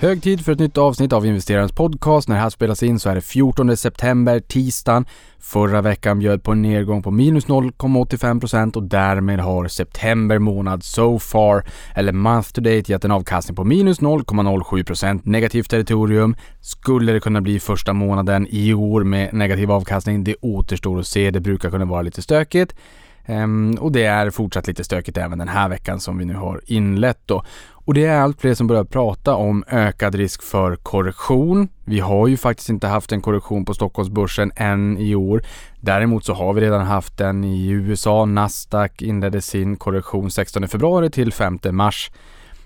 Hög tid för ett nytt avsnitt av investerarens podcast. När det här spelas in så är det 14 september, tisdagen. Förra veckan bjöd på en nedgång på minus 0,85% och därmed har september månad so far, eller month to date, gett en avkastning på minus 0,07% negativt territorium. Skulle det kunna bli första månaden i år med negativ avkastning? Det återstår att se. Det brukar kunna vara lite stökigt. Ehm, och det är fortsatt lite stökigt även den här veckan som vi nu har inlett då. Och det är allt fler som börjar prata om ökad risk för korrektion. Vi har ju faktiskt inte haft en korrektion på Stockholmsbörsen än i år. Däremot så har vi redan haft den i USA. Nasdaq inledde sin korrektion 16 februari till 5 mars.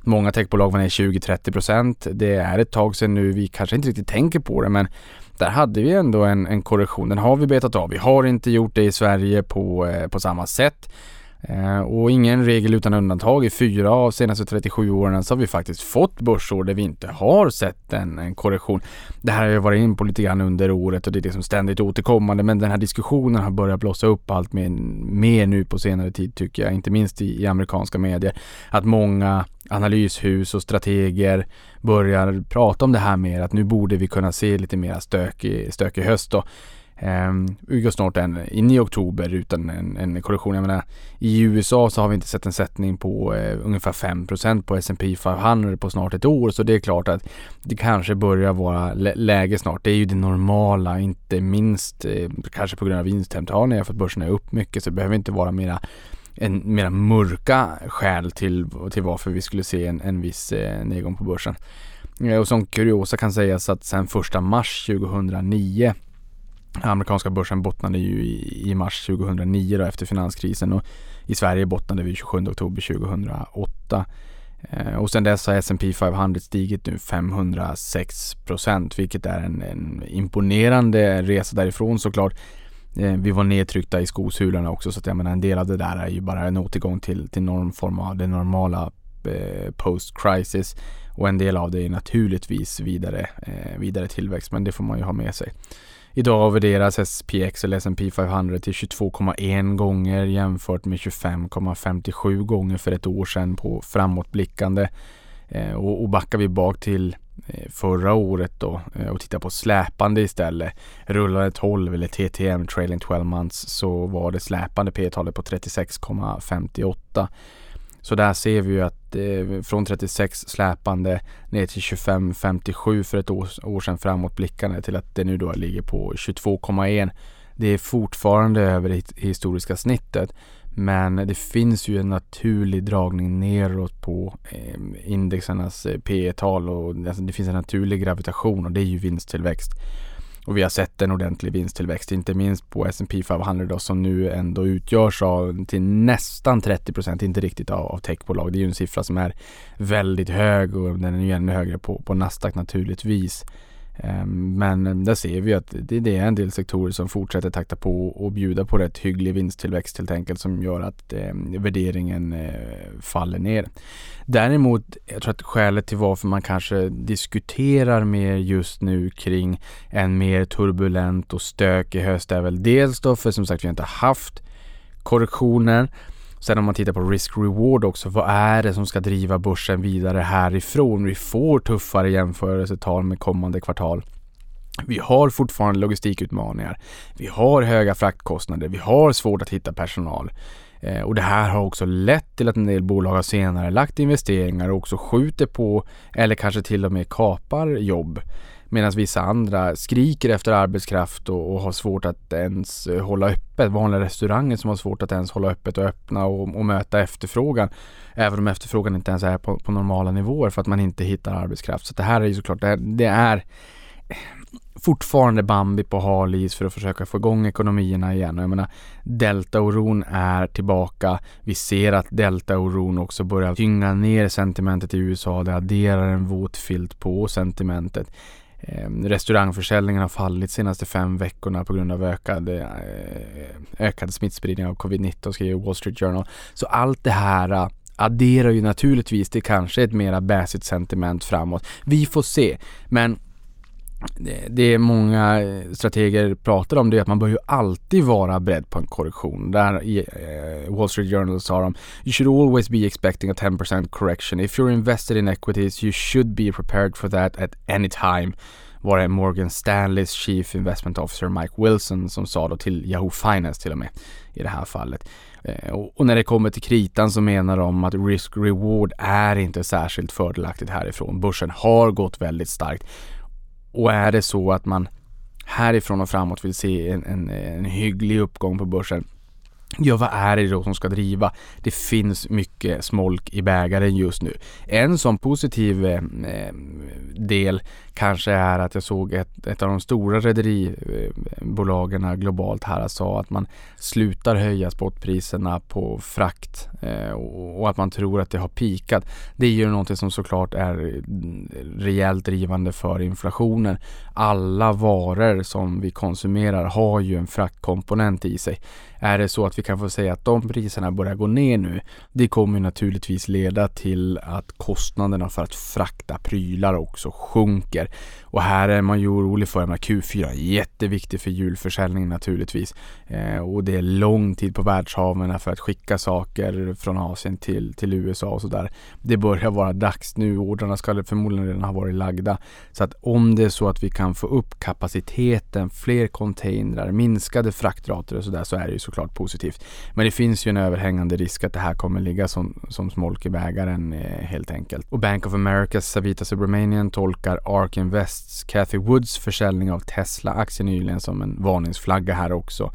Många techbolag var ner 20-30%. Det är ett tag sedan nu. Vi kanske inte riktigt tänker på det men där hade vi ändå en, en korrektion. Den har vi betat av. Vi har inte gjort det i Sverige på, eh, på samma sätt. Eh, och ingen regel utan undantag. I fyra av senaste 37 åren så har vi faktiskt fått börsår där vi inte har sett en, en korrektion. Det här har jag varit in på lite grann under året och det är liksom ständigt återkommande men den här diskussionen har börjat blossa upp allt mer, mer nu på senare tid tycker jag, inte minst i, i amerikanska medier. Att många analyshus och strateger börjar prata om det här mer att nu borde vi kunna se lite mer stök i, stök i höst då. Ehm, vi går snart en, in i oktober utan en, en korrektion. Jag menar, I USA så har vi inte sett en sättning på eh, ungefär 5% på S&P 500 på snart ett år. Så det är klart att det kanske börjar vara lä läge snart. Det är ju det normala, inte minst eh, kanske på grund av vinsthemtagningar för att börsen är upp mycket så det behöver inte vara mera en mera mörka skäl till, till varför vi skulle se en, en viss eh, nedgång på börsen. Eh, och som kuriosa kan sägas att sedan första mars 2009 Amerikanska börsen bottnade ju i, mars 2009 då, efter finanskrisen och i Sverige bottnade vi 27 oktober 2008. Eh, och sedan dess har S&P 500 stigit nu 506 procent vilket är en, en, imponerande resa därifrån såklart. Eh, vi var nedtryckta i skosulorna också så att jag menar en del av det där är ju bara en återgång till, till någon form av det normala eh, post crisis och en del av det är naturligtvis vidare, vidare tillväxt men det får man ju ha med sig. Idag värderas SPX eller S&P 500 till 22,1 gånger jämfört med 25,57 gånger för ett år sedan på framåtblickande. Eh, och, backar vi bak till eh, förra året då eh, och tittar på släpande istället. Rullande 12 eller TTM, trailing 12 months, så var det släpande P-talet på 36,58. Så där ser vi ju att eh, från 36 släpande ner till 25,57 för ett år, år sedan framåtblickande till att det nu då ligger på 22,1. Det är fortfarande över det historiska snittet. Men det finns ju en naturlig dragning neråt på eh, indexarnas eh, P tal och alltså det finns en naturlig gravitation och det är ju vinsttillväxt. Och vi har sett en ordentlig vinsttillväxt, inte minst på S&P 500 då, som nu ändå utgörs av till nästan 30 procent, inte riktigt av, av techbolag. Det är ju en siffra som är väldigt hög och den är ju ännu högre på, på Nasdaq naturligtvis. Ehm, men där ser vi att det är en del sektorer som fortsätter takta på och bjuda på rätt hygglig vinsttillväxt helt enkelt som gör att ehm, värderingen eh, faller ner. Däremot, jag tror att skälet till varför man kanske diskuterar mer just nu kring en mer turbulent och stökig höst är väl dels då för som sagt vi har inte haft korrektioner Sen om man tittar på risk-reward också, vad är det som ska driva börsen vidare härifrån? Vi får tuffare jämförelsetal med kommande kvartal. Vi har fortfarande logistikutmaningar. Vi har höga fraktkostnader. Vi har svårt att hitta personal. Eh, och det här har också lett till att en del bolag har senare lagt investeringar och också skjuter på eller kanske till och med kapar jobb. Medan vissa andra skriker efter arbetskraft och, och, har svårt att ens eh, hålla öppet. Vanliga restauranger som har svårt att ens hålla öppet och öppna och, och möta efterfrågan. Även om efterfrågan inte ens är på, på, normala nivåer för att man inte hittar arbetskraft. Så det här är ju såklart, det, det är fortfarande Bambi på hal is för att försöka få igång ekonomierna igen. Och jag menar, deltaoron är tillbaka. Vi ser att deltaoron också börjar tynga ner sentimentet i USA. Det adderar en våt filt på sentimentet. Ehm, restaurangförsäljningen har fallit de senaste fem veckorna på grund av ökad, eh, ökad smittspridning av covid-19 skriver Wall Street Journal. Så allt det här eh, adderar ju naturligtvis till kanske ett mera baissigt sentiment framåt. Vi får se. Men det, många eh, strateger pratar om det är att man bör ju alltid vara beredd på en korrektion. Där i eh, Wall Street Journal sa de You should always be expecting a 10% correction. If you're invested in equities you should be prepared for that at any time var det Morgan Stanleys Chief Investment Officer Mike Wilson som sa då till Yahoo Finance till och med i det här fallet. Eh, och när det kommer till kritan så menar de att risk-reward är inte särskilt fördelaktigt härifrån. Börsen har gått väldigt starkt. Och är det så att man härifrån och framåt vill se en, en, en hygglig uppgång på börsen Ja, vad är det då som ska driva? Det finns mycket smolk i bägaren just nu. En sån positiv eh, eh del kanske är att jag såg ett, ett av de stora rederibolagen globalt här sa att man slutar höja spotpriserna på frakt eh, och, och, att man tror att det har pikat. Det är ju någonting som såklart är mm, rejält drivande för inflationen. Alla varor som vi konsumerar har ju en fraktkomponent i sig. Är det så att vi kan få säga att de priserna börjar gå ner nu, det kommer naturligtvis leda till att kostnaderna för att frakta prylar också sjunker. Och här är man ju orolig för, att Q4 är jätteviktig för julförsäljningen naturligtvis. Eh, och det är lång tid på världshaven för att skicka saker från Asien till, till USA och sådär. Det börjar vara dags nu, ordrarna ska förmodligen redan ha varit lagda. Så att om det är så att vi kan få upp kapaciteten, fler containrar, minskade fraktrater och sådär så är det ju såklart positivt. Men det finns ju en överhängande risk att det här kommer ligga som, som smolk i bägaren eh, helt enkelt. Och Bank of Americas Savita Subramanian tolkar ARK Invests Cathy Woods försäljning av Tesla-aktier nyligen som en varningsflagga här också.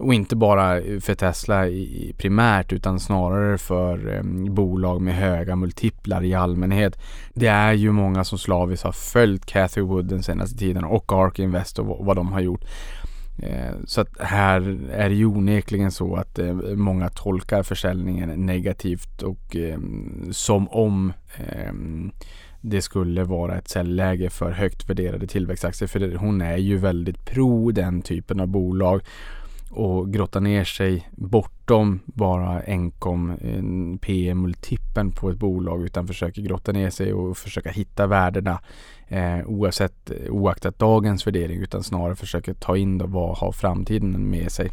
Och inte bara eh, för Tesla primärt utan snarare för eh, bolag med höga multiplar i allmänhet. Det är ju många som slaviskt har följt Cathy Wood den senaste tiden och ARK Invest och vad de har gjort. Eh, så att här är det ju onekligen så att eh, många tolkar försäljningen negativt och ehm, som om ehm, det skulle vara ett säljläge för högt värderade tillväxtaktier. För hon är ju väldigt pro den typen av bolag och grotta ner sig bortom bara enkom eh, PM-multipeln på ett bolag utan försöker grotta ner sig och försöka hitta värdena eh, oavsett, eh, oaktat dagens värdering utan snarare försöker ta in då vad har framtiden med sig.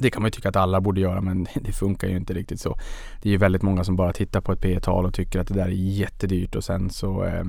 Det kan man ju tycka att alla borde göra men det funkar ju inte riktigt så. Det är ju väldigt många som bara tittar på ett P tal och tycker att det där är jättedyrt och sen så Eh,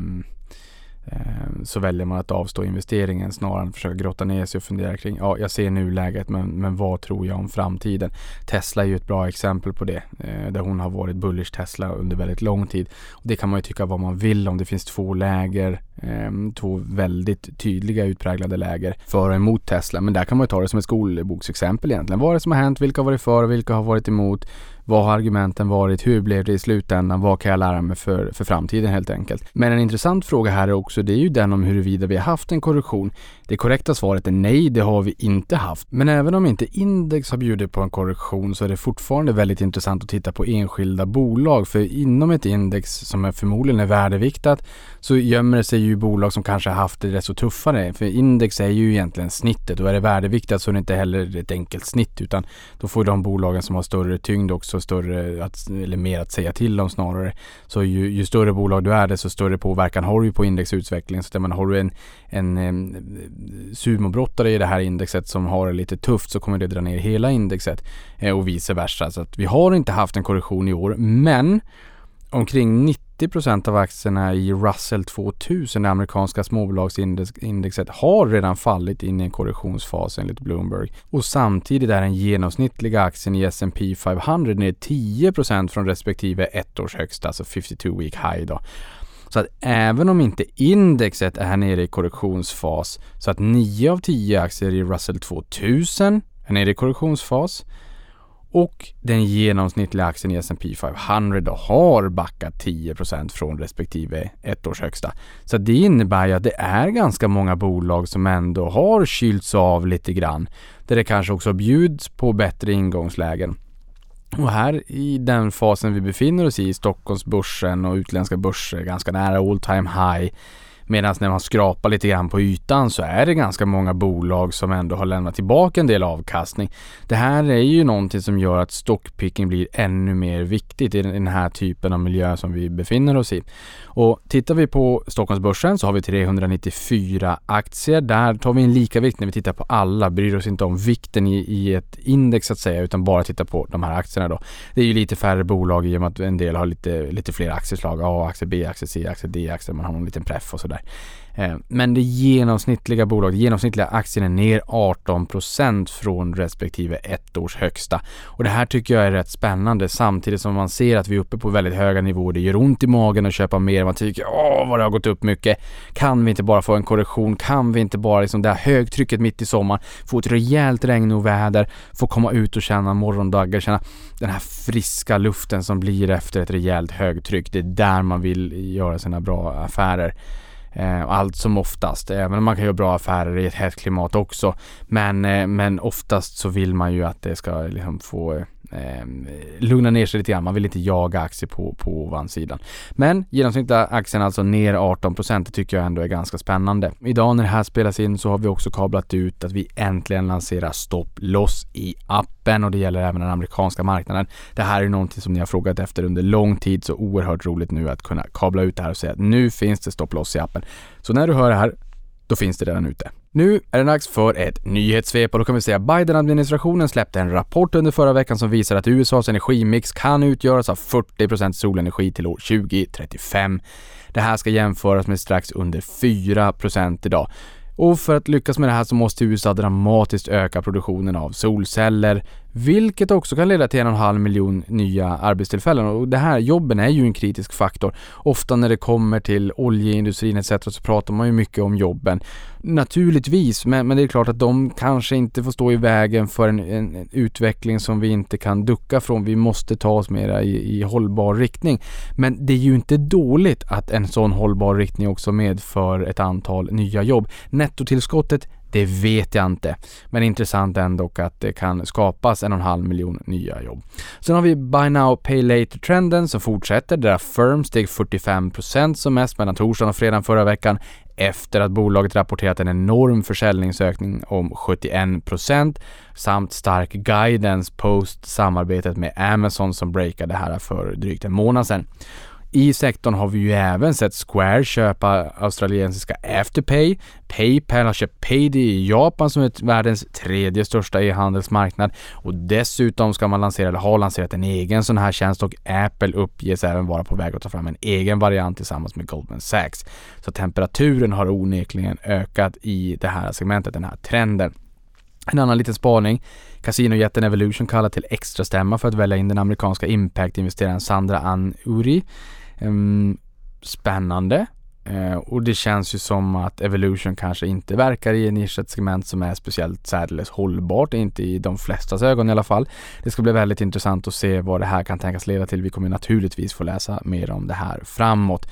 Ehm, så väljer man att avstå investeringen snarare än att försöka grotta ner sig och fundera kring, ja jag ser nuläget men, men vad tror jag om framtiden? Tesla är ju ett bra exempel på det, eh, där hon har varit bullish Tesla under väldigt lång tid. Och det kan man ju tycka vad man vill om. Det finns två läger, ehm, två väldigt tydliga utpräglade läger för och emot Tesla. Men där kan man ju ta det som ett skolboksexempel egentligen. Vad är det som har hänt? Vilka har varit för och vilka har varit emot? Vad har argumenten varit? Hur blev det i slutändan? Vad kan jag lära mig för, för framtiden helt enkelt? Men en intressant fråga här är också, det är ju den om huruvida vi har haft en korrektion. Det korrekta svaret är nej, det har vi inte haft. Men även om inte index har bjudit på en korrektion så är det fortfarande väldigt intressant att titta på enskilda bolag. För inom ett index som är förmodligen är värdeviktat så gömmer det sig ju bolag som kanske har haft det rätt så tuffare. För index är ju egentligen snittet och är det värdeviktat så är det inte heller ett enkelt snitt utan då får de bolagen som har större tyngd också större, att, eller mer att säga till om snarare. Så ju, ju större bolag du är desto större påverkan har du på indexutvecklingen. Så där man har du en, en sumobrottare i det här indexet som har det lite tufft så kommer det dra ner hela indexet eh, och vice versa. Så att vi har inte haft en korrektion i år men omkring 90 % av aktierna i Russell 2000, det amerikanska småbolagsindexet, har redan fallit in i en korrektionsfas enligt Bloomberg. Och samtidigt är den genomsnittliga aktien i S&P 500 ner 10% från respektive ett års högsta, alltså 52 week high då. Så att även om inte indexet är nere i korrektionsfas så att 9 av 10 aktier i Russell 2000 är nere i korrektionsfas och den genomsnittliga aktien i S&P 500 har backat 10% från respektive ett års högsta. Så det innebär ju att det är ganska många bolag som ändå har kylts av lite grann. Där det kanske också bjuds på bättre ingångslägen. Och här i den fasen vi befinner oss i, Stockholmsbörsen och utländska börser ganska nära all time high Medan när man skrapar lite grann på ytan så är det ganska många bolag som ändå har lämnat tillbaka en del avkastning. Det här är ju någonting som gör att stockpicking blir ännu mer viktigt i den här typen av miljö som vi befinner oss i. Och tittar vi på Stockholmsbörsen så har vi 394 aktier. Där tar vi en lika vikt när vi tittar på alla, bryr oss inte om vikten i, i ett index så att säga utan bara tittar på de här aktierna då. Det är ju lite färre bolag i och med att en del har lite, lite fler aktieslag. A-aktier, B-aktier, C-aktier, D-aktier. Man har en liten preff och sådär. Eh, men det genomsnittliga bolaget, genomsnittliga aktien är ner 18% från respektive ett års högsta. Och det här tycker jag är rätt spännande samtidigt som man ser att vi är uppe på väldigt höga nivåer. Det gör ont i magen att köpa mer. Man tycker åh vad det har gått upp mycket. Kan vi inte bara få en korrektion? Kan vi inte bara liksom det här högtrycket mitt i sommaren få ett rejält regn och väder, få komma ut och känna morgondagar, känna den här friska luften som blir efter ett rejält högtryck. Det är där man vill göra sina bra affärer. Eh, allt som oftast, även om man kan göra bra affärer i ett hett klimat också. Men, eh, men oftast så vill man ju att det ska liksom få eh, eh, lugna ner sig lite grann. Man vill inte jaga aktier på, på ovansidan. Men genomsnittliga aktien alltså ner 18 Det tycker jag ändå är ganska spännande. Idag när det här spelas in så har vi också kablat ut att vi äntligen lanserar stopp loss i appen och det gäller även den amerikanska marknaden. Det här är någonting som ni har frågat efter under lång tid så oerhört roligt nu att kunna kabla ut det här och säga att nu finns det stopp loss i appen. Så när du hör det här, då finns det redan ute. Nu är det dags för ett nyhetssvep och då kan vi säga att Biden-administrationen släppte en rapport under förra veckan som visar att USAs energimix kan utgöras av 40% solenergi till år 2035. Det här ska jämföras med strax under 4% idag. Och för att lyckas med det här så måste USA dramatiskt öka produktionen av solceller, vilket också kan leda till en och en halv miljon nya arbetstillfällen. Och det här jobben är ju en kritisk faktor. Ofta när det kommer till oljeindustrin etc. så pratar man ju mycket om jobben. Naturligtvis, men, men det är klart att de kanske inte får stå i vägen för en, en, en utveckling som vi inte kan ducka från. Vi måste ta oss mera i, i hållbar riktning. Men det är ju inte dåligt att en sån hållbar riktning också medför ett antal nya jobb. Nettotillskottet det vet jag inte. Men intressant ändå att det kan skapas en och en halv miljon nya jobb. Sen har vi Buy Now Pay Later-trenden som fortsätter där Firm steg 45% som mest mellan torsdagen och fredagen förra veckan efter att bolaget rapporterat en enorm försäljningsökning om 71% samt stark guidance post samarbetet med Amazon som breakade här för drygt en månad sedan. I sektorn har vi ju även sett Square köpa australiensiska Afterpay. Paypal har köpt Payday i Japan som är världens tredje största e-handelsmarknad och dessutom ska man lansera, eller har lanserat en egen sån här tjänst och Apple uppges även vara på väg att ta fram en egen variant tillsammans med Goldman Sachs. Så temperaturen har onekligen ökat i det här segmentet, den här trenden. En annan liten spaning. Kasinojätten Evolution kallar till extra stämma för att välja in den amerikanska impact-investeraren Sandra Ann Uri. Um, spännande. Uh, och det känns ju som att Evolution kanske inte verkar i en nischat segment som är speciellt särdeles hållbart, inte i de flestas ögon i alla fall. Det ska bli väldigt intressant att se vad det här kan tänkas leda till. Vi kommer naturligtvis få läsa mer om det här framåt.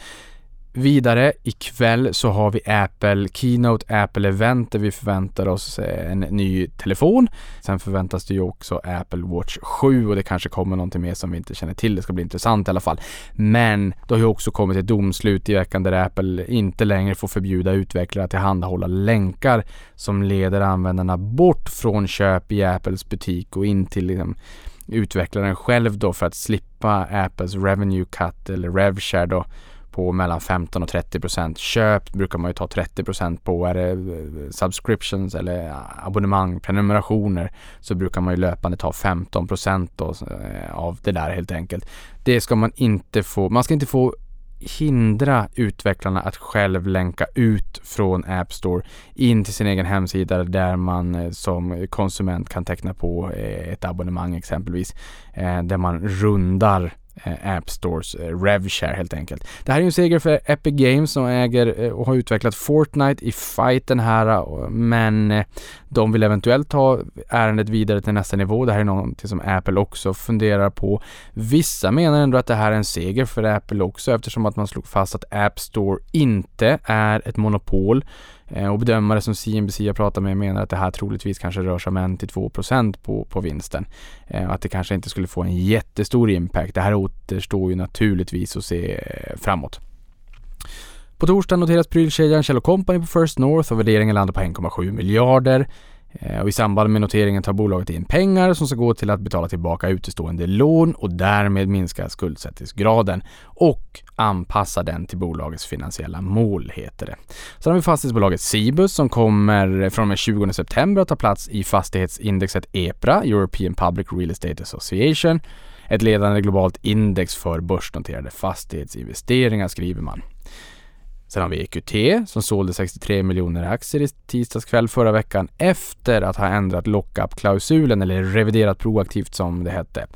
Vidare ikväll så har vi Apple Keynote, Apple Event där vi förväntar oss eh, en ny telefon. Sen förväntas det ju också Apple Watch 7 och det kanske kommer någonting mer som vi inte känner till. Det ska bli intressant i alla fall. Men det har ju också kommit ett domslut i veckan där Apple inte längre får förbjuda utvecklare att tillhandahålla länkar som leder användarna bort från köp i Apples butik och in till liksom, utvecklaren själv då för att slippa Apples revenue cut eller revshare då på mellan 15 och 30 procent. Köp brukar man ju ta 30 procent på. Är det eh, subscriptions eller eh, abonnemang, prenumerationer så brukar man ju löpande ta 15 procent eh, av det där helt enkelt. Det ska man inte få. Man ska inte få hindra utvecklarna att själv länka ut från App Store in till sin egen hemsida där man som konsument kan teckna på ett abonnemang exempelvis. Där man rundar Eh, App Stores eh, RevShare helt enkelt. Det här är ju en seger för Epic Games som äger eh, och har utvecklat Fortnite i fighten här men de vill eventuellt ta ärendet vidare till nästa nivå. Det här är någonting som Apple också funderar på. Vissa menar ändå att det här är en seger för Apple också eftersom att man slog fast att App Store inte är ett monopol Eh, Eh, och bedömare som CNBC jag pratat med menar att det här troligtvis kanske rör sig om 1-2% på, på vinsten. Eh, att det kanske inte skulle få en jättestor impact. Det här återstår ju naturligtvis att se eh, framåt. På torsdag noteras prylkedjan Kjell Company på First North och värderingen landar på 1,7 miljarder. Eh, och I samband med noteringen tar bolaget in pengar som ska gå till att betala tillbaka utestående lån och därmed minska skuldsättningsgraden och anpassa den till bolagets finansiella mål, heter det. Sen har vi fastighetsbolaget Cibus som kommer från och med 20 september att ta plats i fastighetsindexet EPRA, European Public Real Estate Association. Ett ledande globalt index för börsnoterade fastighetsinvesteringar, skriver man. Sen har vi EQT som sålde 63 miljoner aktier i tisdags kväll förra veckan efter att ha ändrat lockup-klausulen eller reviderat proaktivt som det hette.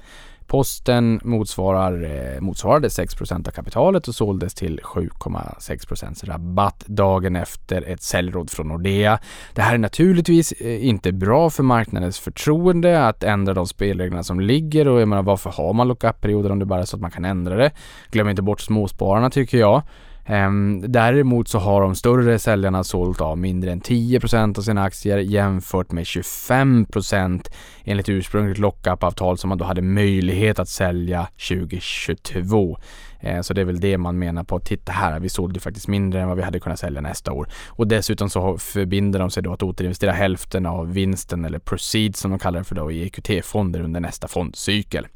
Posten motsvarar, eh, motsvarade 6% av kapitalet och såldes till 7,6% rabatt dagen efter ett säljråd från Nordea. Det här är naturligtvis eh, inte bra för marknadens förtroende att ändra de spelreglerna som ligger och jag menar varför har man lockup-perioder om det bara är så att man kan ändra det? Glöm inte bort småspararna tycker jag. Ehm, däremot så har de större säljarna sålt av mindre än 10% av sina aktier jämfört med 25% enligt ursprungligt lockup-avtal som man då hade möjlighet att sälja 2022. Ehm, så det är väl det man menar på, att titta här, vi sålde faktiskt mindre än vad vi hade kunnat sälja nästa år. Och dessutom så förbinder de sig då att återinvestera hälften av vinsten eller proceeds som de kallar det för då i EQT-fonder under nästa fondcykel.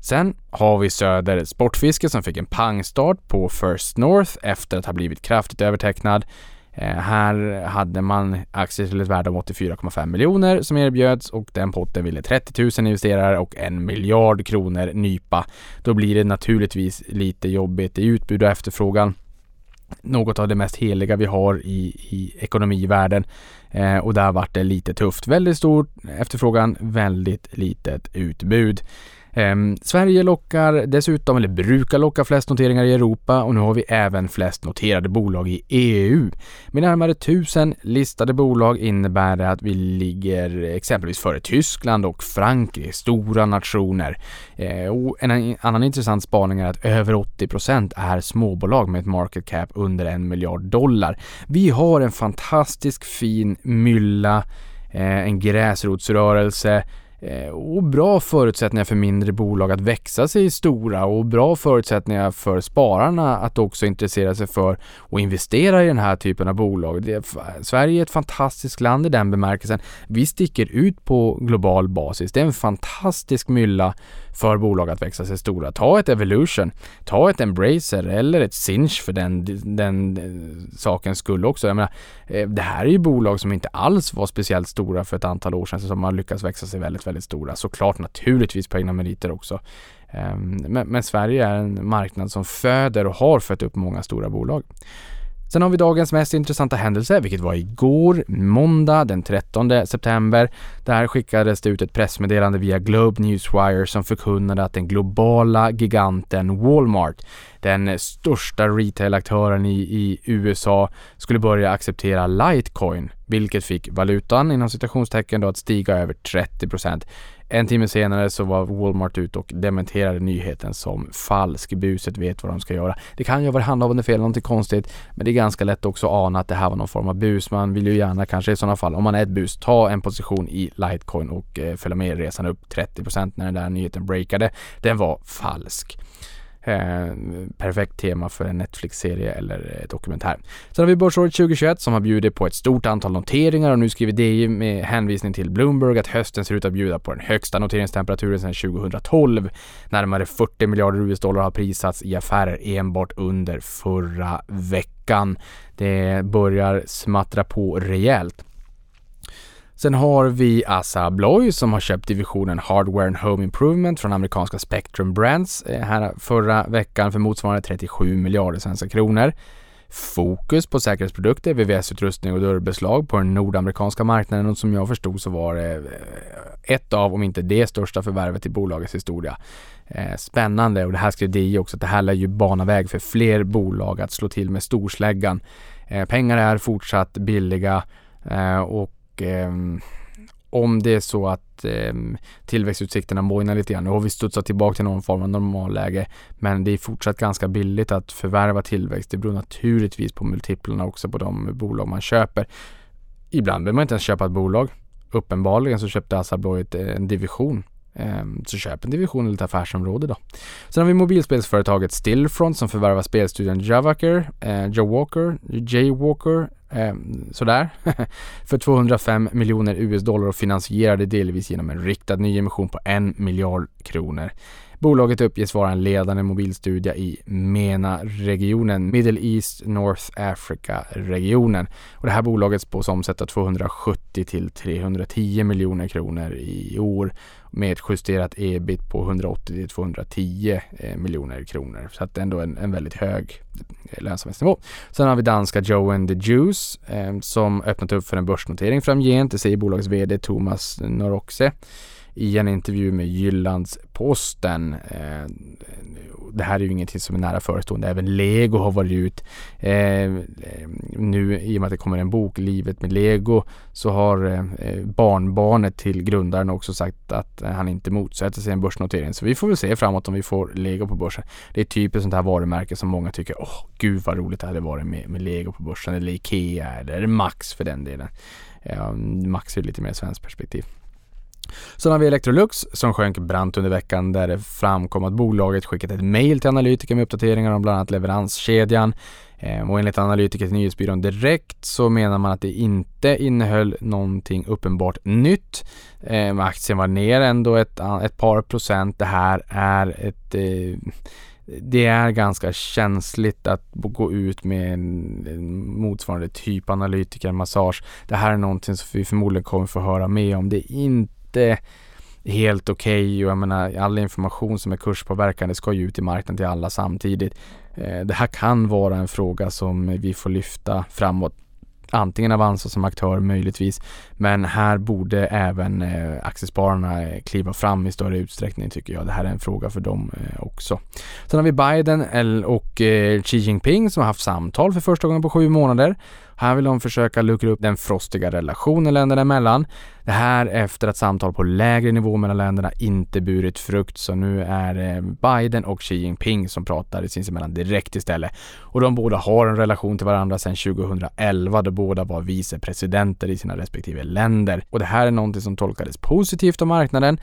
Sen har vi Söder Sportfiske som fick en pangstart på First North efter att ha blivit kraftigt övertecknad. Eh, här hade man aktier till ett värde av 84,5 miljoner som erbjöds och den potten ville 30 000 investerare och en miljard kronor nypa. Då blir det naturligtvis lite jobbigt i utbud och efterfrågan. Något av det mest heliga vi har i, i ekonomivärlden eh, och där vart det lite tufft. Väldigt stor efterfrågan, väldigt litet utbud. Um, Sverige lockar dessutom, eller brukar locka flest noteringar i Europa och nu har vi även flest noterade bolag i EU. Med närmare tusen listade bolag innebär det att vi ligger exempelvis före Tyskland och Frankrike, stora nationer. Uh, och en annan intressant spaning är att över 80% är småbolag med ett market cap under en miljard dollar. Vi har en fantastisk fin mylla, eh, en gräsrotsrörelse Eh, och bra förutsättningar för mindre bolag att växa sig stora och bra förutsättningar för spararna att också intressera sig för och investera i den här typen av bolag. Det, Sverige är ett fantastiskt land i den bemärkelsen. Vi sticker ut på global basis. Det är en fantastisk mylla för bolag att växa sig stora. Ta ett Evolution, ta ett Embracer eller ett Sinch för den, den eh, sakens skull också. Jag menar, eh, det här är ju bolag som inte alls var speciellt stora för ett antal år sedan som har lyckats växa sig väldigt, väldigt stora. Såklart naturligtvis på egna meriter också. Ehm, men, men Sverige är en marknad som föder och har fött upp många stora bolag. Sen har vi dagens mest intressanta händelse, vilket var igår, måndag den 13 september. Där skickades det ut ett pressmeddelande via Globe Newswire som förkunnade att den globala giganten Walmart, den största retailaktören i, i USA, skulle börja acceptera Litecoin, vilket fick valutan inom citationstecken då att stiga över 30% en timme senare så var Walmart ut och dementerade nyheten som falsk. Buset vet vad de ska göra. Det kan ju vara handhavande fel, någonting konstigt, men det är ganska lätt också att ana att det här var någon form av bus. Man vill ju gärna kanske i sådana fall, om man är ett bus, ta en position i Litecoin och eh, följa med resan upp 30% när den där nyheten breakade. Den var falsk. Eh, perfekt tema för en Netflix-serie eller eh, dokumentär. Sen har vi börsåret 2021 som har bjudit på ett stort antal noteringar och nu skriver DI med hänvisning till Bloomberg att hösten ser ut att bjuda på den högsta noteringstemperaturen sedan 2012. Närmare 40 miljarder US-dollar har prisats i affärer enbart under förra veckan. Det börjar smattra på rejält. Sen har vi Assa Abloy som har köpt divisionen Hardware and Home Improvement från amerikanska Spectrum Brands eh, här förra veckan för motsvarande 37 miljarder svenska kronor. Fokus på säkerhetsprodukter, VVS-utrustning och dörrbeslag på den nordamerikanska marknaden och som jag förstod så var det eh, ett av, om inte det största förvärvet i bolagets historia. Eh, spännande och det här skrev DI också att det här lär ju bana väg för fler bolag att slå till med storsläggan. Pengar är fortsatt billiga och Ehm, om det är så att eh, tillväxtutsikterna mojnar lite grann. Nu har vi studsat tillbaka till någon form av normalläge. Men det är fortsatt ganska billigt att förvärva tillväxt. Det beror naturligtvis på multiplarna också på de bolag man köper. Ibland behöver man inte ens köpa ett bolag. Uppenbarligen så köpte Assa Abloy en division ehm, så köp en division eller ett affärsområde då. Sen har vi mobilspelsföretaget Stillfront som förvärvar spelstudion Javaker, eh, Joe Walker, Jay Walker, eh, sådär, för 205 miljoner US-dollar och finansierade delvis genom en riktad nyemission på en miljard kronor. Bolaget uppges vara en ledande mobilstudie i MENA-regionen, Middle East North Africa-regionen. Och det här bolaget spås omsätta 270 till 310 miljoner kronor i år med ett justerat ebit på 180 till 210 eh, miljoner kronor. Så att ändå en, en väldigt hög eh, lönsamhetsnivå. Sen har vi danska Joe and the Juice eh, som öppnat upp för en börsnotering framgent. Det säger bolagets VD Thomas Noroxe i en intervju med Jyllands-Posten. Eh, det här är ju ingenting som är nära förestående. Även Lego har varit ut. Eh, nu i och med att det kommer en bok, Livet med Lego, så har eh, barnbarnet till grundaren också sagt att han inte motsätter sig en börsnotering. Så vi får väl se framåt om vi får Lego på börsen. Det är typiskt sånt här varumärke som många tycker, åh gud vad roligt det hade varit med, med Lego på börsen eller Ikea eller Max för den delen. Max är lite mer svenskt perspektiv. Sen har vi Electrolux som sjönk brant under veckan där det framkom att bolaget skickat ett mail till analytiker med uppdateringar om bland annat leveranskedjan. Ehm, och enligt analytiker till nyhetsbyrån Direkt så menar man att det inte innehöll någonting uppenbart nytt. Ehm, aktien var ner ändå ett, ett par procent. Det här är ett eh, det är ganska känsligt att gå ut med en motsvarande typ analytikermassage. Det här är någonting som vi förmodligen kommer få höra mer om. Det är inte inte helt okej okay och jag menar all information som är kurspåverkande ska ju ut i marknaden till alla samtidigt. Eh, det här kan vara en fråga som vi får lyfta framåt antingen Avanza som aktör möjligtvis. Men här borde även eh, aktiespararna eh, kliva fram i större utsträckning tycker jag. Det här är en fråga för dem också. Sen har vi Biden och Xi Jinping som har haft samtal för första gången på sju månader. Här vill de försöka luckra upp den frostiga relationen länderna emellan. Det här efter att samtal på lägre nivå mellan länderna inte burit frukt. Så nu är det Biden och Xi Jinping som pratar sinsemellan direkt istället. Och de båda har en relation till varandra sedan 2011 då båda var vicepresidenter i sina respektive länder. Och det här är någonting som tolkades positivt av marknaden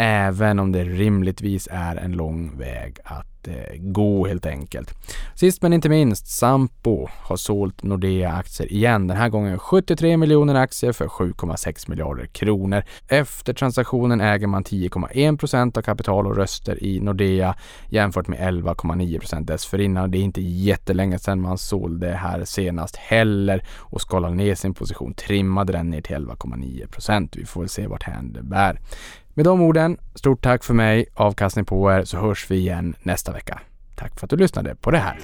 även om det rimligtvis är en lång väg att Eh, gå helt enkelt. Sist men inte minst, Sampo har sålt Nordea-aktier igen. Den här gången 73 miljoner aktier för 7,6 miljarder kronor. Efter transaktionen äger man 10,1 procent av kapital och röster i Nordea jämfört med 11,9 procent dessförinnan. Det är inte jättelänge sedan man sålde här senast heller och skalade ner sin position, trimmade den ner till 11,9 procent. Vi får väl se vart det bär. Med de orden, stort tack för mig, avkastning på er, så hörs vi igen nästa vecka. Tack för att du lyssnade på det här.